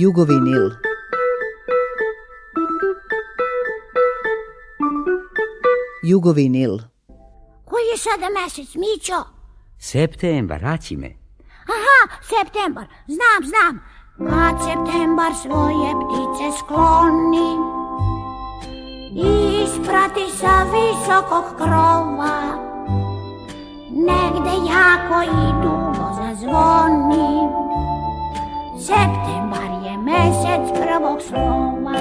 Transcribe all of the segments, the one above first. Jugovinil. Jugovinil. Koji je sada mesec, Mićo? Septembar, raci me. Aha, septembar, znam, znam. Kad septembar svoje ptice skloni Isprati sa visokog krova Negde jako i dugo zazvoni Septembar je mesec prvog sloma.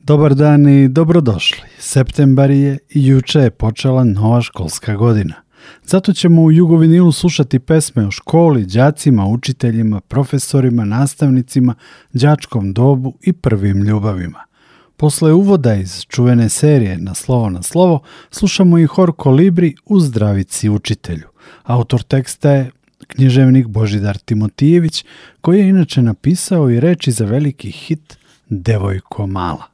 Dobar dan i dobrodošli. Septembar je i juče je počela nova školska godina. Zato ćemo u Jugovinilu slušati pesme o školi, đacima, učiteljima, profesorima, nastavnicima, đačkom dobu i prvim ljubavima. Posle uvoda iz čuvene serije Na slovo na slovo slušamo i hor Kolibri u zdravici učitelju. Autor teksta je književnik Božidar Timotijević koji je inače napisao i reči za veliki hit Devojko mala.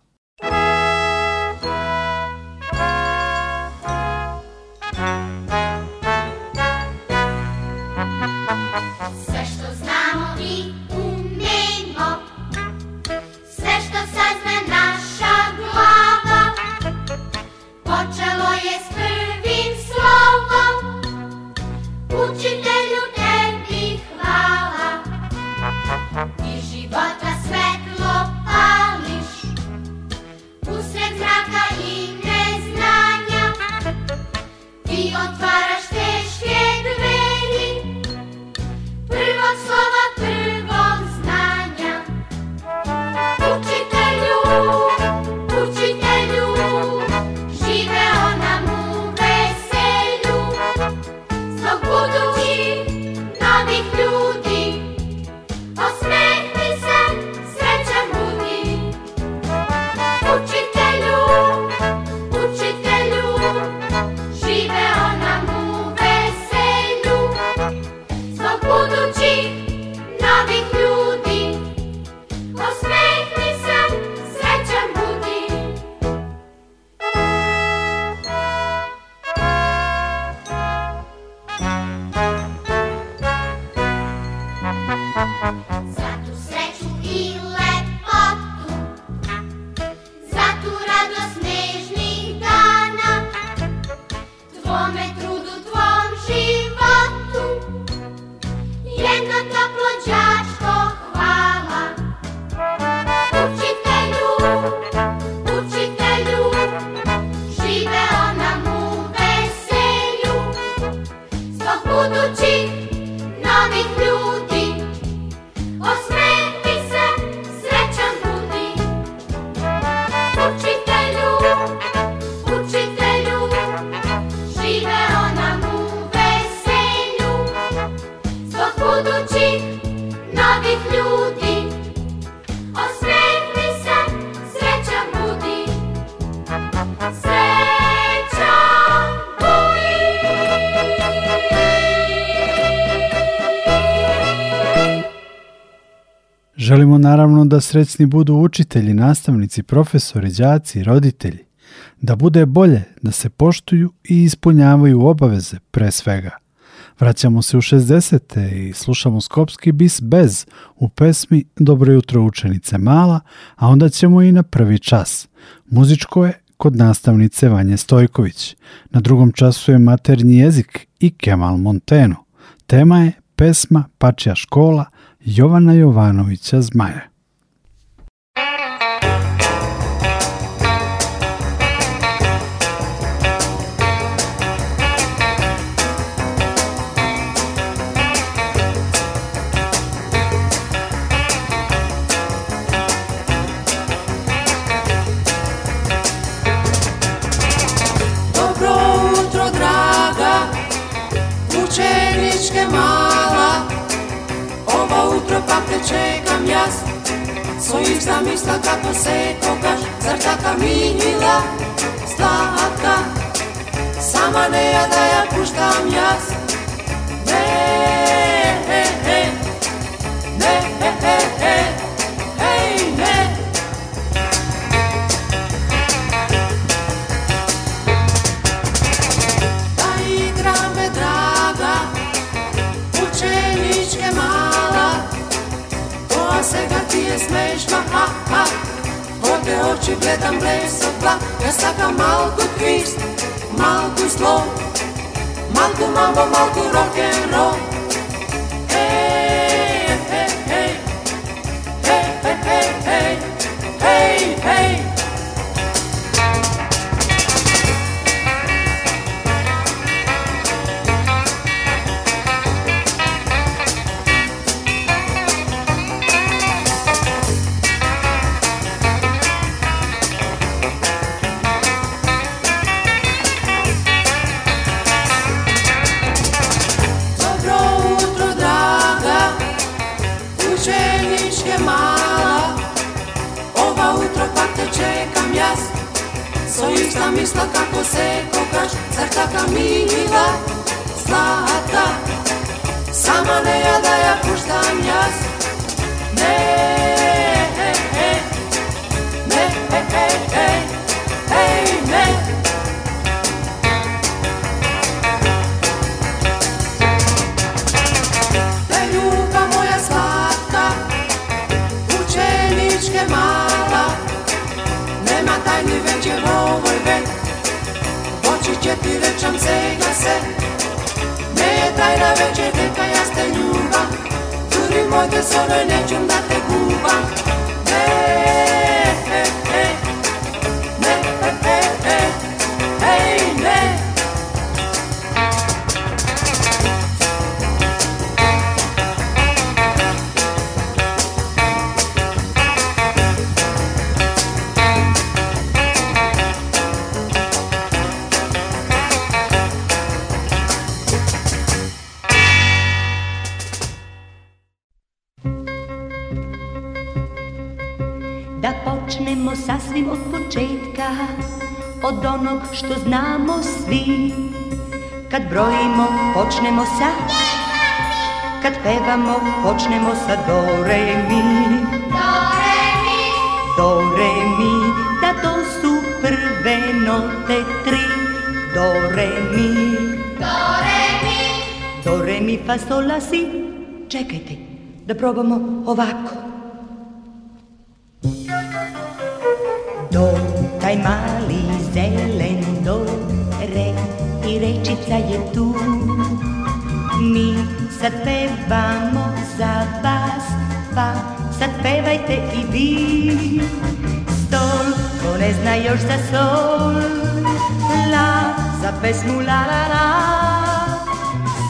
da srećni budu učitelji, nastavnici, profesori, đaci, roditelji. Da bude bolje, da se poštuju i ispunjavaju obaveze, pre svega. Vraćamo se u 60. i slušamo skopski bis bez u pesmi Dobro jutro učenice mala, a onda ćemo i na prvi čas. Muzičko je kod nastavnice Vanje Stojković. Na drugom času je maternji jezik i Kemal Monteno. Tema je pesma Pačija škola Jovana Jovanovića Zmaja. mala Ovo utro pa te čekam jas Svojih zamisla kako se pokaš Zar taka minila Sama ne ja da ja puštam jas smešma, ha, ha Ode oči gledam bleso dva Ja sakam malku twist, malku slow malku mambo, malku rock'n'roll чем сега се Не дай на вечер, дека јас те љубам Дури мојте со нечем да те губам Ей od onog što znamo svi Kad brojimo počnemo sa Kad pevamo počnemo sa do re mi Do re mi Da to su prve note tri Do re mi Do re mi Do re mi fa si Čekajte da probamo ovako zna još za sol La, za pesmu la la la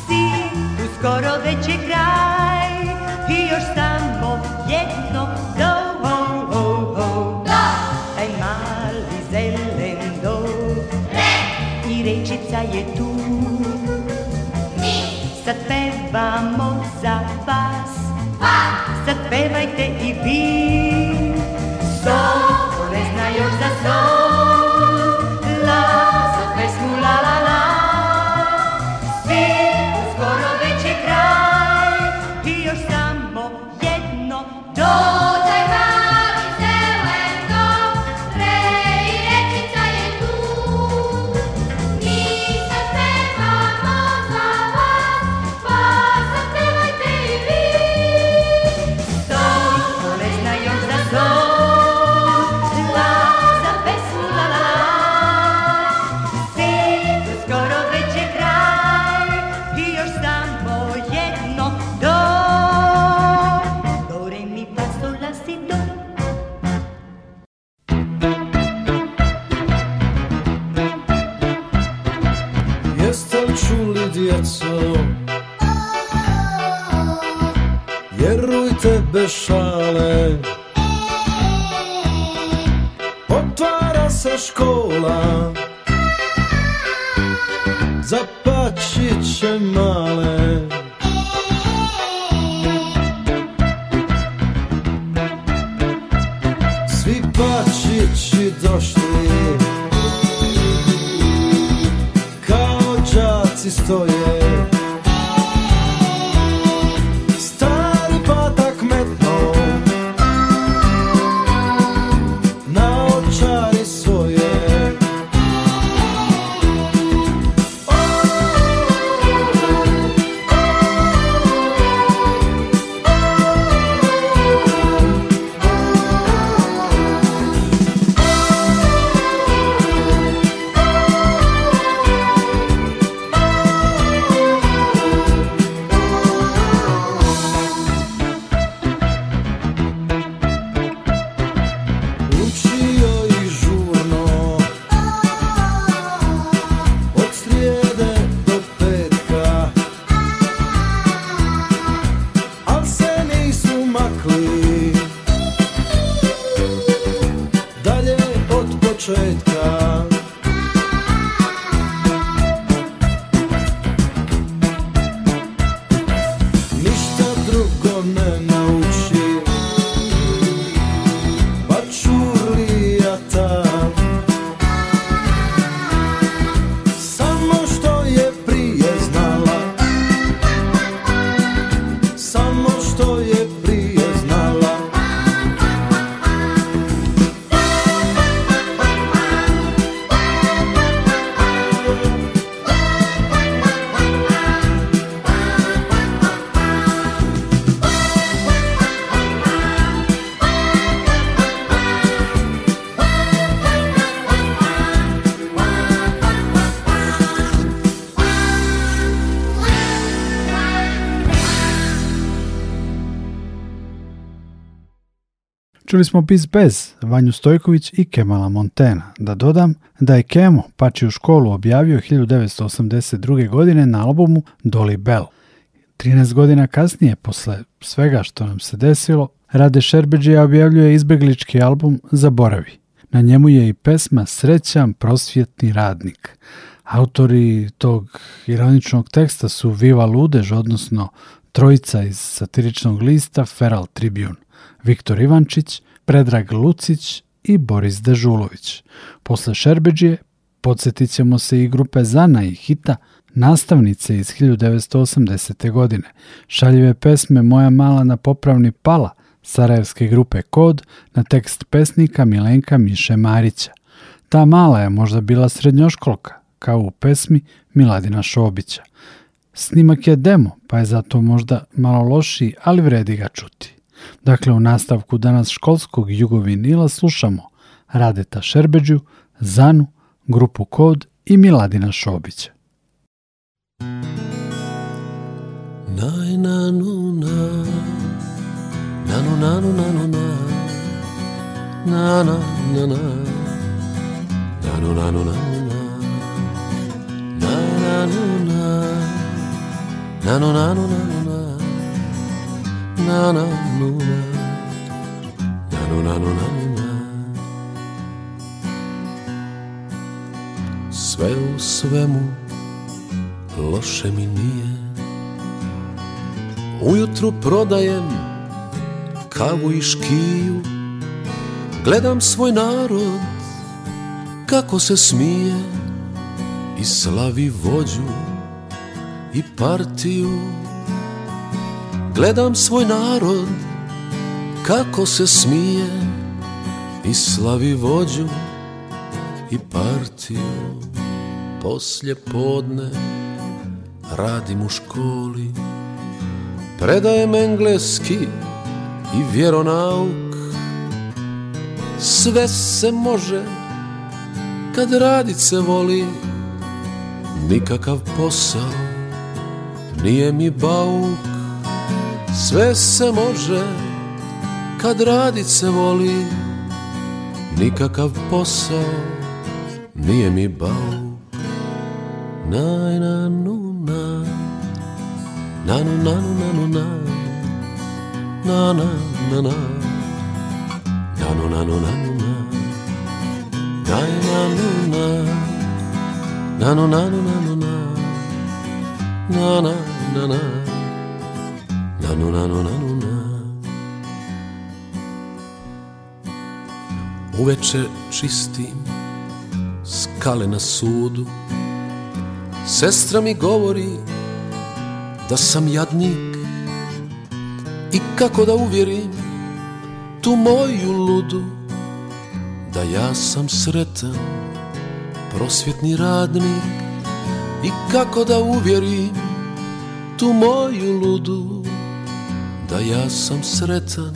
Si, tu skoro već je kraj I još samo jedno do ho ho ho Do! Taj mali zelen do Re! I rečica je tu Mi! Sad pevamo za vas Pa! Sad pevajte i vi Sol! 啊。Čuli smo bis bez Vanju Stojković i Kemala Montena. Da dodam da je Kemo Pači u školu objavio 1982. godine na albumu Dolly Bell. 13 godina kasnije, posle svega što nam se desilo, Rade Šerbeđija objavljuje izbeglički album Zaboravi. Na njemu je i pesma Srećan prosvjetni radnik. Autori tog ironičnog teksta su Viva Ludež, odnosno Trojica iz satiričnog lista Feral Tribune. Viktor Ivančić, Predrag Lucić i Boris Dežulović. Posle Šerbeđije podsjetit ćemo se i grupe Zana i Hita, nastavnice iz 1980. godine. Šaljive pesme Moja mala na popravni pala Sarajevske grupe Kod na tekst pesnika Milenka Miše Marića. Ta mala je možda bila srednjoškolka, kao u pesmi Miladina Šobića. Snimak je demo, pa je zato možda malo lošiji, ali vredi ga čuti. Dakle, u nastavku danas školskog jugovinila slušamo Radeta Šerbeđu, Zanu, Grupu Kod i Miladina Šobića. Naj, nanu, na. Nanu, nanu, nanu, na. Na, na, na, na. Nanu, nanu, na. Na, na na na na na na na Sve u svemu loše mi nije Ujutru prodajem kavu i škiju Gledam svoj narod kako se smije I slavi vođu i partiju Gledam svoj narod kako se smije i slavi vođu i partiju poslje podne radim u školi predajem engleski i vjeronauk sve se može kad radit se voli nikakav posao nije mi bauk sve se može kad radit se voli Nikakav posao nije mi bao Naj na na Nanu nanu nanu na Na na na na Nanu na Naj nanu na na Na na na na nu na nu na Uveče čistim skale na sudu Sestra mi govori da sam jadnik I kako da uvjerim tu moju ludu Da ja sam sretan prosvjetni radnik I kako da uvjerim tu moju ludu da ja sam sretan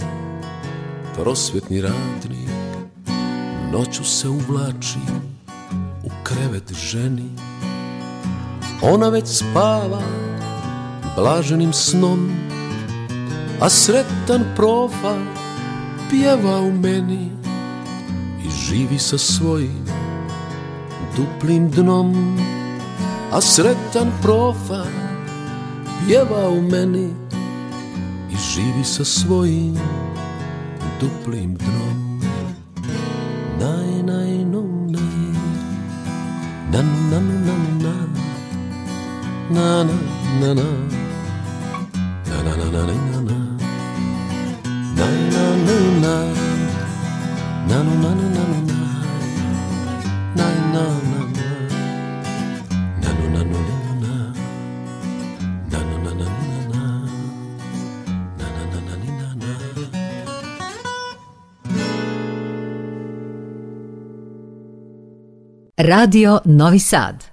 prosvjetni radnik noću se uvlači u krevet ženi ona već spava blaženim snom a sretan profa pjeva u meni i živi sa svojim duplim dnom a sretan profa pjeva u meni živi sa svojim duplim dnom Naj, naj, naj na, na Na, na, na, na Na, na, na, na, na Radio Novi Sad.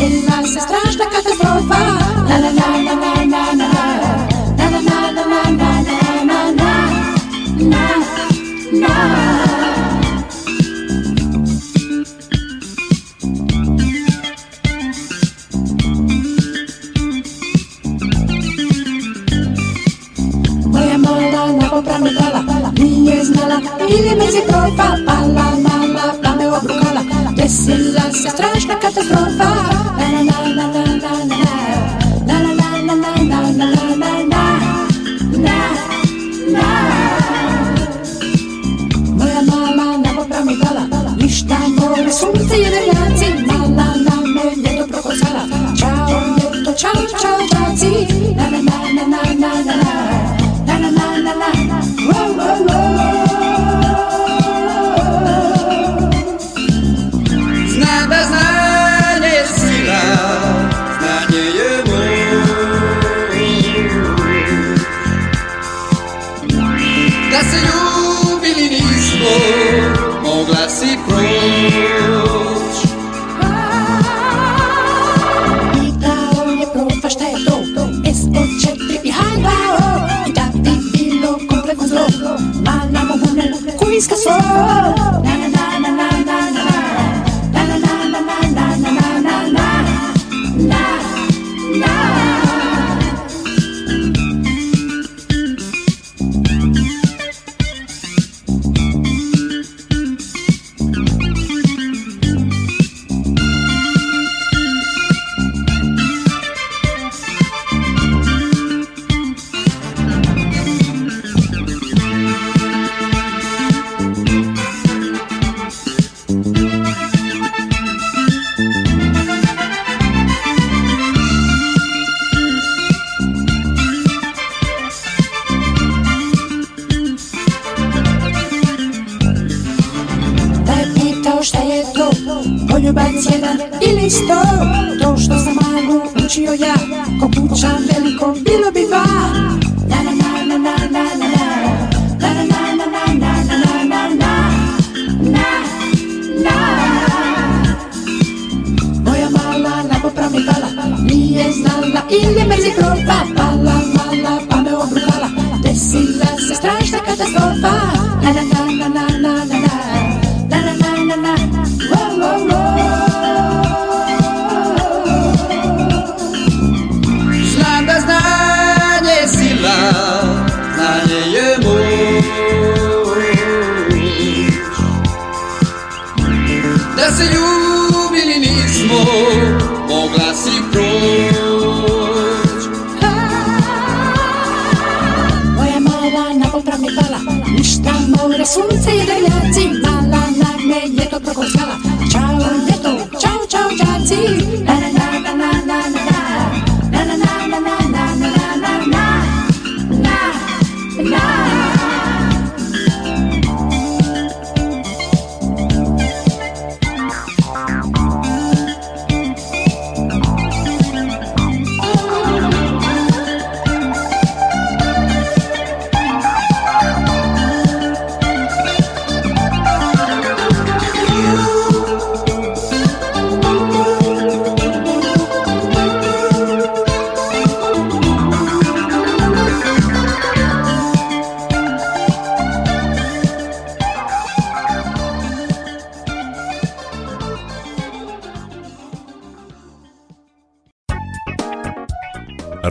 Dzielna strażna kafe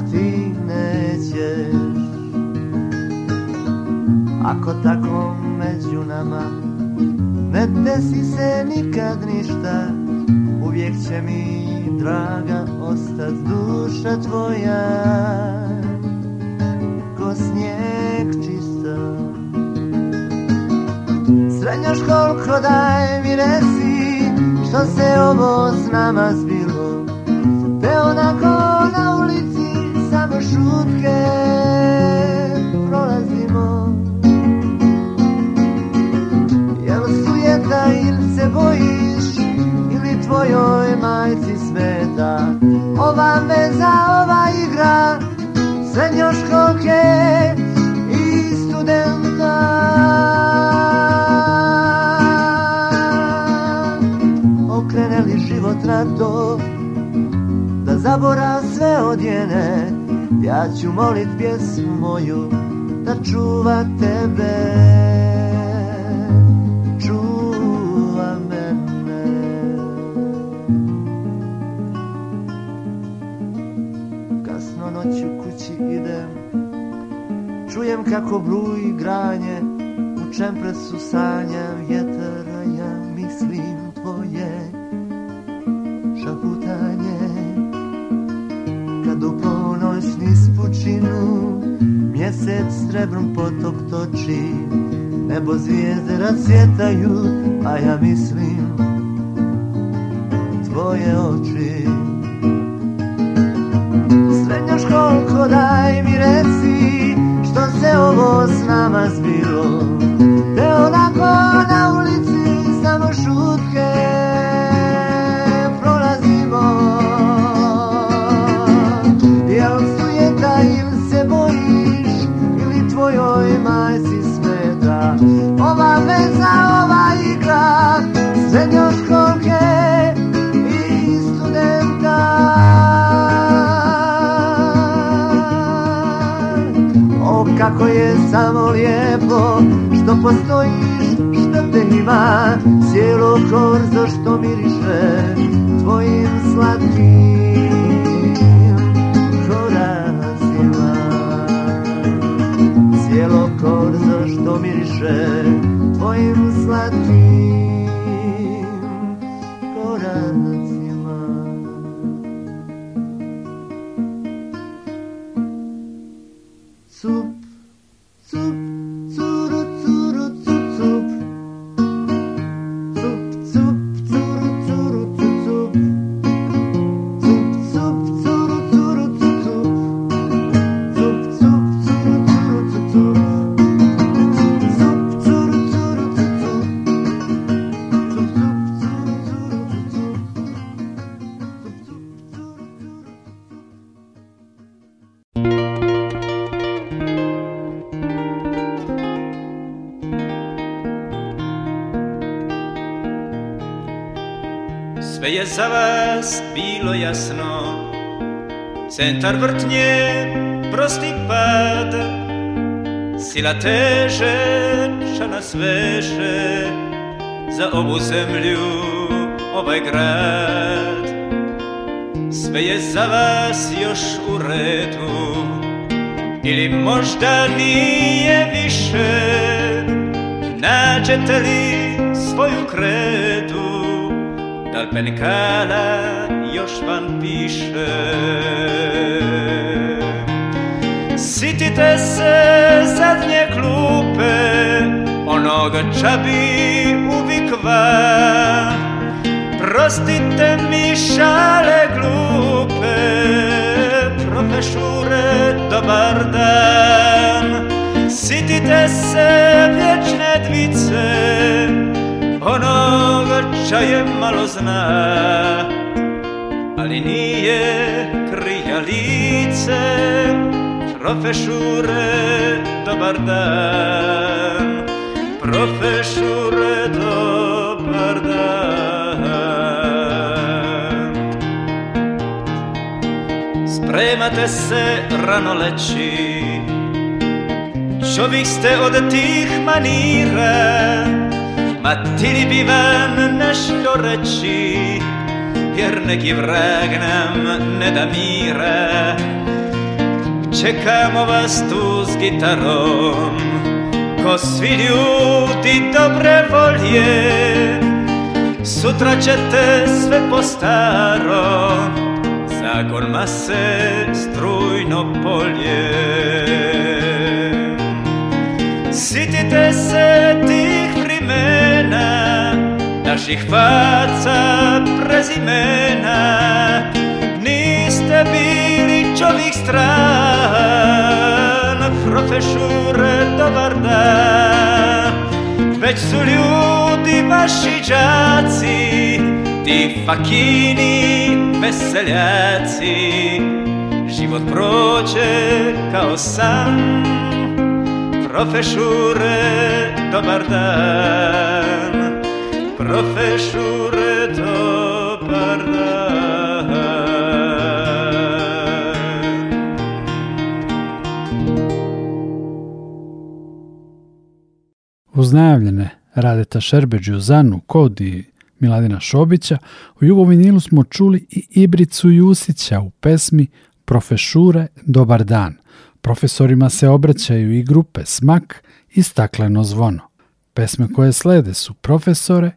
ti nećeš Ako tako među nama ne desi se nikad ništa Uvijek će mi draga ostat duša tvoja Ko snijeg čista Srednja školko daj mi resi Što se ovo s nama zbilo Te onako trenutke prolazimo Jel sujeta ili se bojiš Ili tvojoj majci smeta Ova veza, ova igra Srednjoškolke i studenta Okrene li život na to Da zaborav sve odjene ja ću molit pjesmu moju da čuva tebe Čuva mene Kasno noć u kući idem Čujem kako bruji granje U čempresu mjesec srebrom potok toči Nebo zvijezde rasvjetaju, a ja mislim Tvoje oči Kako je samo lijepo što postojiš, što te ima Cijelo korzo što miriše tvojim slatkim Korazima Cijelo korzo što miriše tvojim slatkim Sve je za vas bilo jasno Centar vrtnje, prosti pad Sila teže, čana sveže Za ovu zemlju, ovaj grad Sve je za vas još u redu Ili možda nije više Nađete li svoju kredu Al još van piše Sitite se zadnje klupe Onog čabi vam Prostite mi šale glupe profesure dobar dan Sitite se vječne onoga je malo zna ali nije krija lice profešure dobar dan profešure dobar dan spremate se rano leći čovjek ste od tih manira Matili bi vam nešto reći Jer neki vrag nam ne da mira Čekamo vas tu s gitarom Ko svi ljudi dobre volje Sutra ćete sve po starom Zakon mase strujno polje Sitite se tih primera naših faca prezimena niste bili čovih stran profešure dobar dan već su ljudi vaši džaci ti fakini veseljaci život prođe kao san profešure dobar dan Pa Radeta Šerbeđu, Zanu, Kod i Miladina Šobića, u Jugovinilu smo čuli i Ibricu Jusića u pesmi Profešure, dobar dan. Profesorima se obraćaju i grupe Smak i Stakleno zvono. Pesme koje slede su Profesore,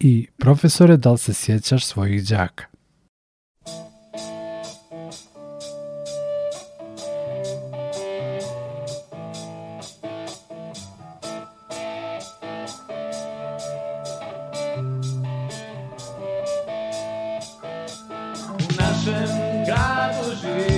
i profesore da li se sjećaš svojih đaka? U našem gradu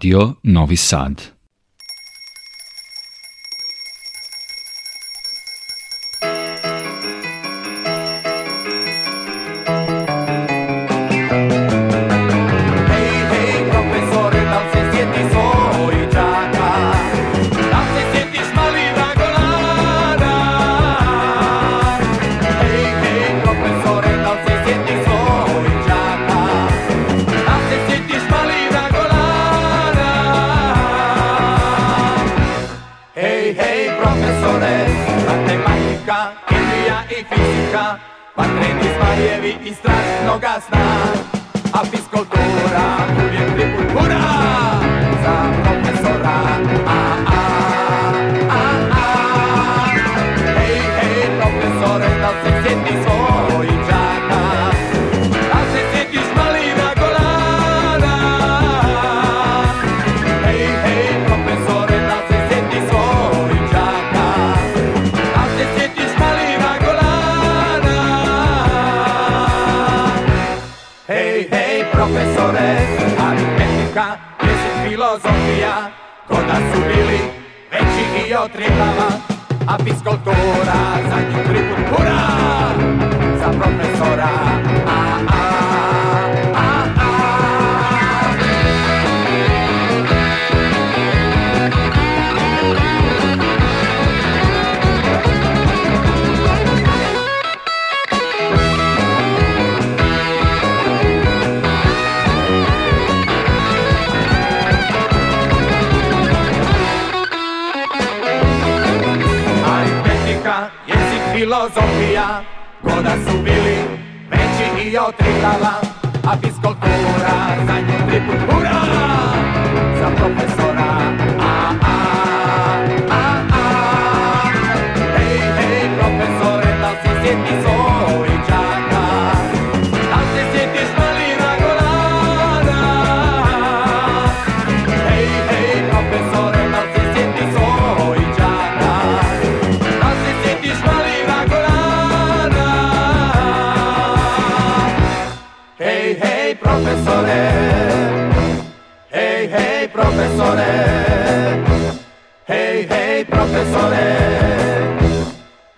Radio Novi Sad. vojska, vatreni pa zmajevi i strasno zna a fiskultura uvijek tribut hura! Za času byli veći i od Triglava, a fiskultura za ňu tribut hurá za profesora. da su bili veći i od a fiskultura za nje Hej, hej profesore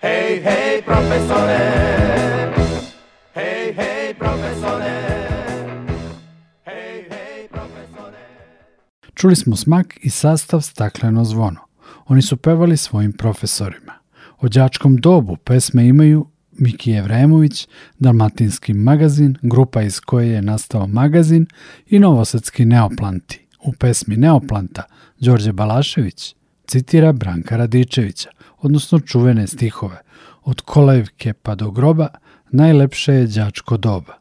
Hej, hej profesore Čuli smo smak i sastav Stakleno zvono. Oni su pevali svojim profesorima. O đačkom dobu pesme imaju Miki Evremović, Dalmatinski magazin, grupa iz koje je nastao magazin i Novosadski Neoplanti u pesmi Neoplanta Đorđe Balašević citira Branka Radičevića, odnosno čuvene stihove Od kolevke pa do groba najlepše je đačko doba.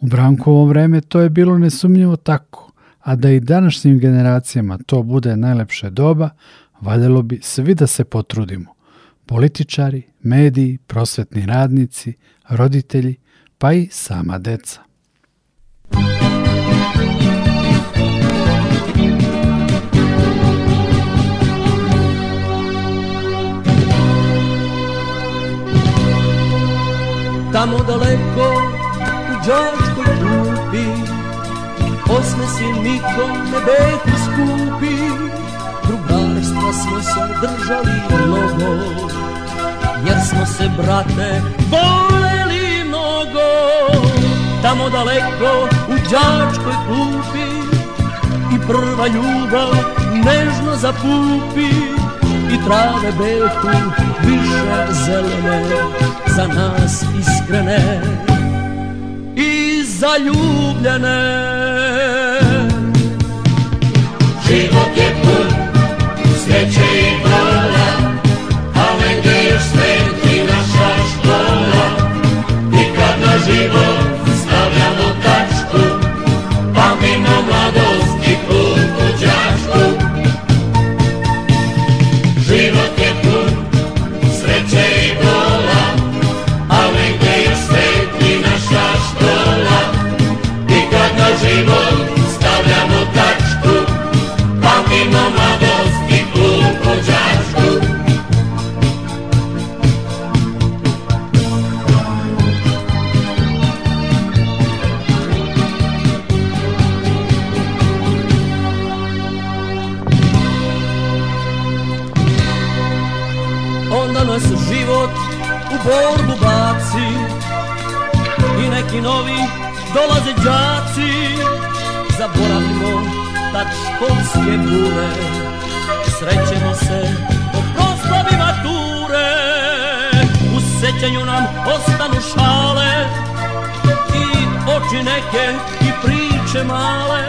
U Brankovom vreme to je bilo nesumnjivo tako, a da i današnjim generacijama to bude najlepše doba, valjalo bi svi da se potrudimo. Političari, mediji, prosvetni radnici, roditelji, pa i sama deca. Tamo daleko u džačkoj klupi si nikom ne beku skupi Drugarstva smo se držali mnogo Jer smo se, brate, voleli mnogo Tamo daleko u džačkoj kupi, I prva ljubav nežno zapupi I trave kupi više zelene za nas iskrene i zaljubljene Život je pun sreće i dolaze džaci, Zaboravimo tad školske bure Srećemo se po proslavi mature U sećanju nam ostanu šale I oči neke i priče male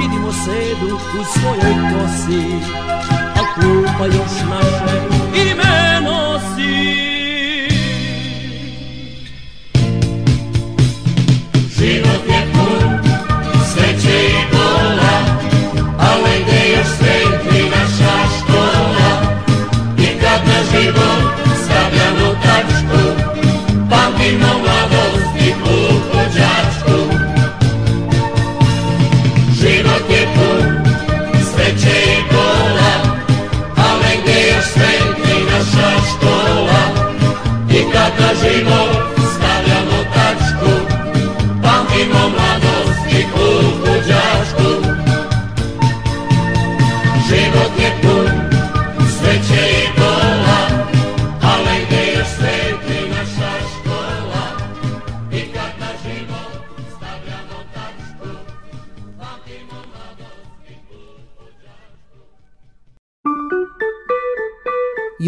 Vidimo sedu u svojoj kosi A klupa još naše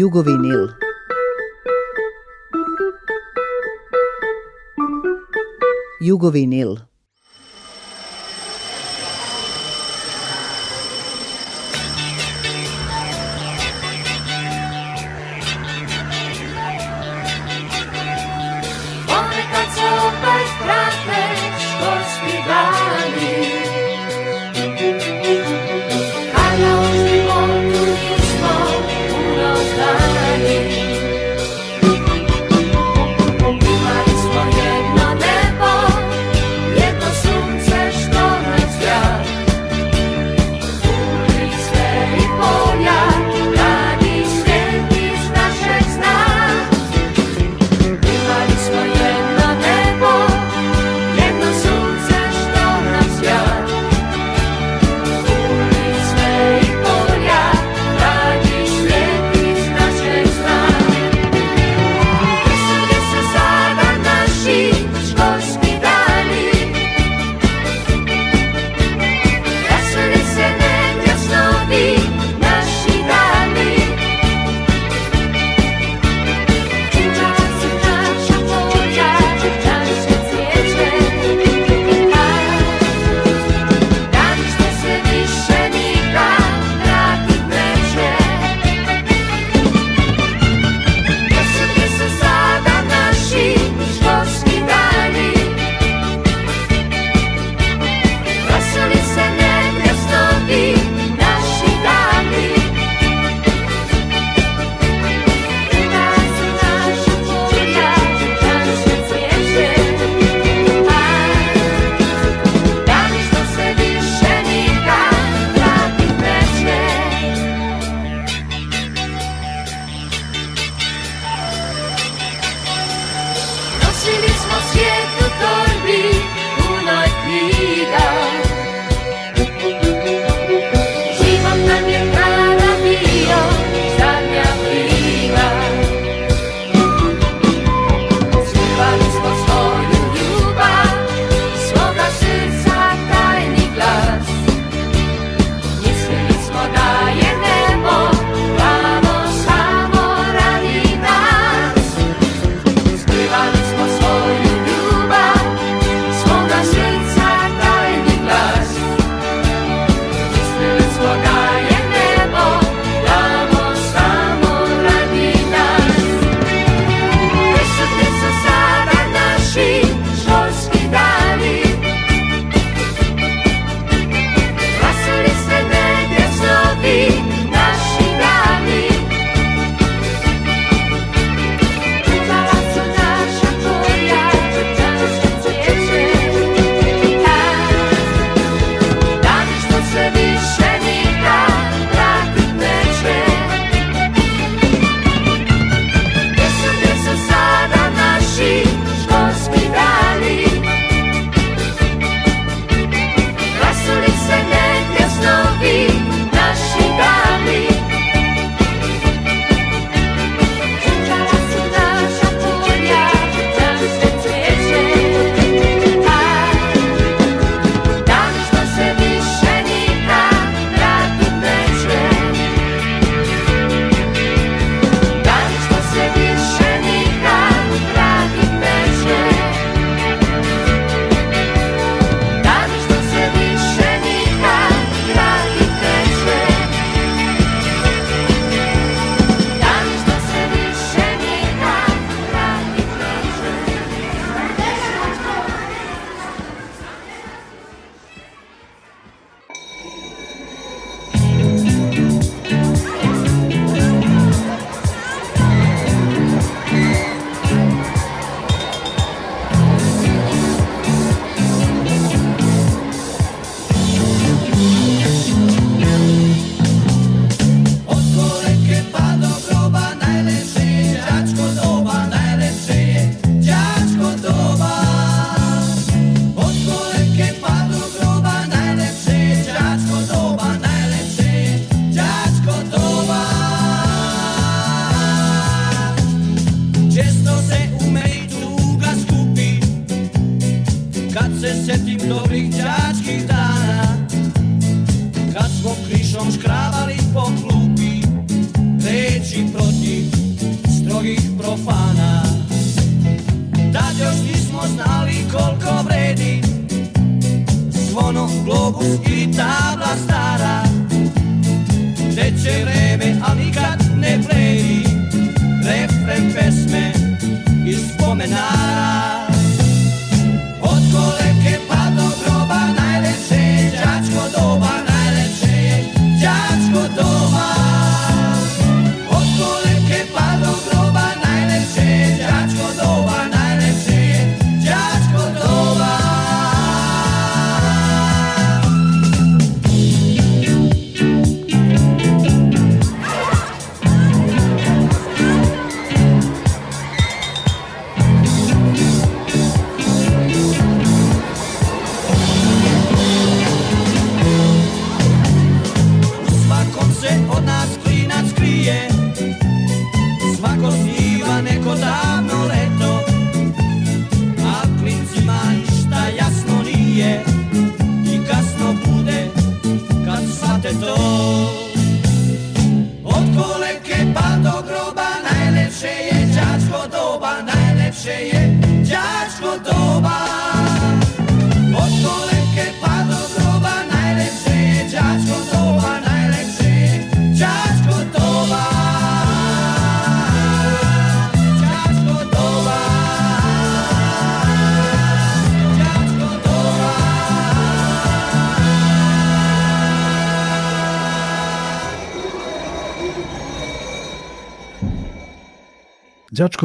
jugovinil. Jugovinil.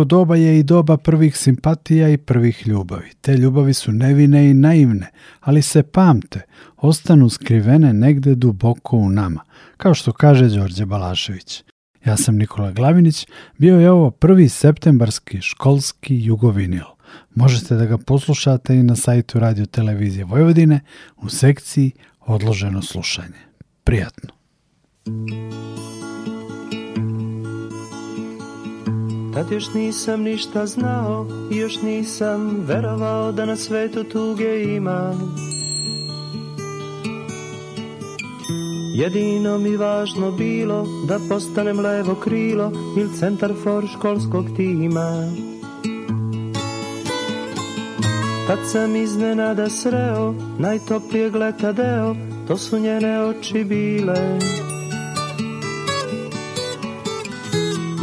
doba je i doba prvih simpatija i prvih ljubavi. Te ljubavi su nevine i naivne, ali se pamte, ostanu skrivene negde duboko u nama, kao što kaže Đorđe Balašević. Ja sam Nikola Glavinić, bio je ovo prvi septembarski školski jugovinil. Možete da ga poslušate i na sajtu Radio Televizije Vojvodine u sekciji Odloženo slušanje. Prijatno! Tad još nisam ništa znao i još nisam verovao da na svetu tuge ima Jedino mi važno bilo da postanem levo krilo il centar for školskog tima Tad sam iznenada sreo najtoplijeg leta deo, to su njene oči bile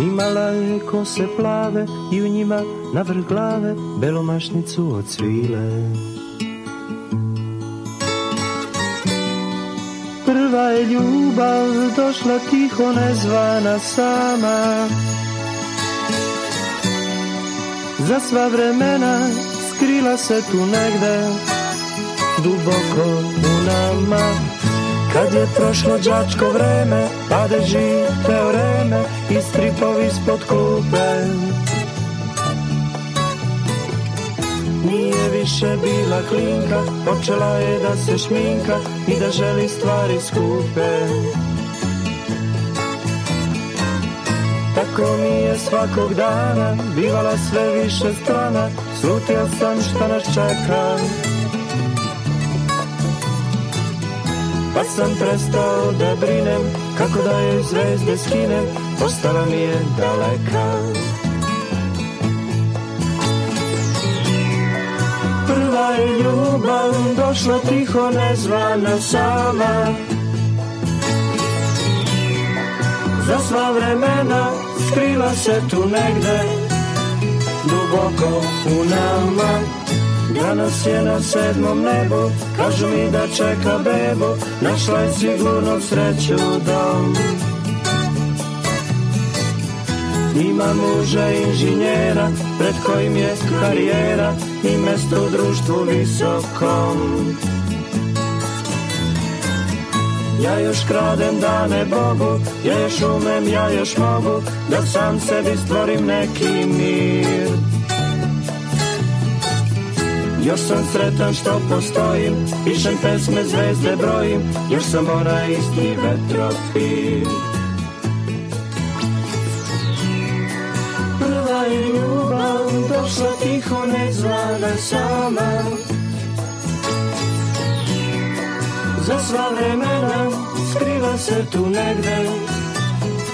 Imala je kose plave i u njima na vrh glave belomašnicu od svile. Prva je ljubav došla tiho nezvana sama Za sva vremena skrila se tu negde Duboko u nama Kad je prošlo đačko vreme žite vreme i stripovi spod klupe Nije više bila klinka, počela je da se šminka i da želi stvari skupe Tako mi je svakog dana, bivala sve više strana, slutio sam šta nas čeka Pa sam prestao da brinem, kako da je zvezde skinem ostala mi je daleka Prva je ljubav došla tiho nezvana sama Za sva vremena skriva se tu negde Duboko u nama Danas je na sedmom nebo kažu mi da čeka bebo, našla je sigurno sreću dom. Ima muža inženjera, pred kojim je karijera i mesto u društvu visokom. Ja još kradem dane Bogu, ja još umem, ja još mogu, da sam sebi stvorim neki mir. Još sam sretan što postojim, pišem pesme, zvezde brojim, još sam ona isti vetropir. prošla tiho, ne zlada sama Za sva vremena skriva se tu negde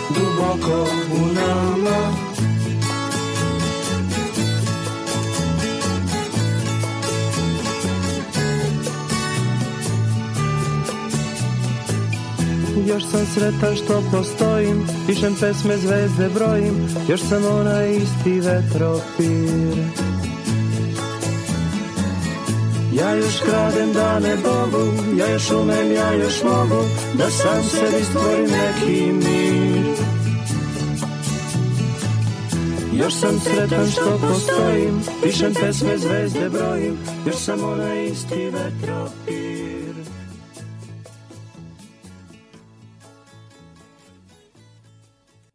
Duboko u nama Još sam sretan što postojim Pišem pesme, zvezde brojim Još sam onaj isti vetropir Ja još kradem dane Bogu Ja još umem, ja još mogu Da sam sebi stvorim neki mir još sam sretan što postojim, pišem pesme zvezde brojim, još sam onaj isti vetropir.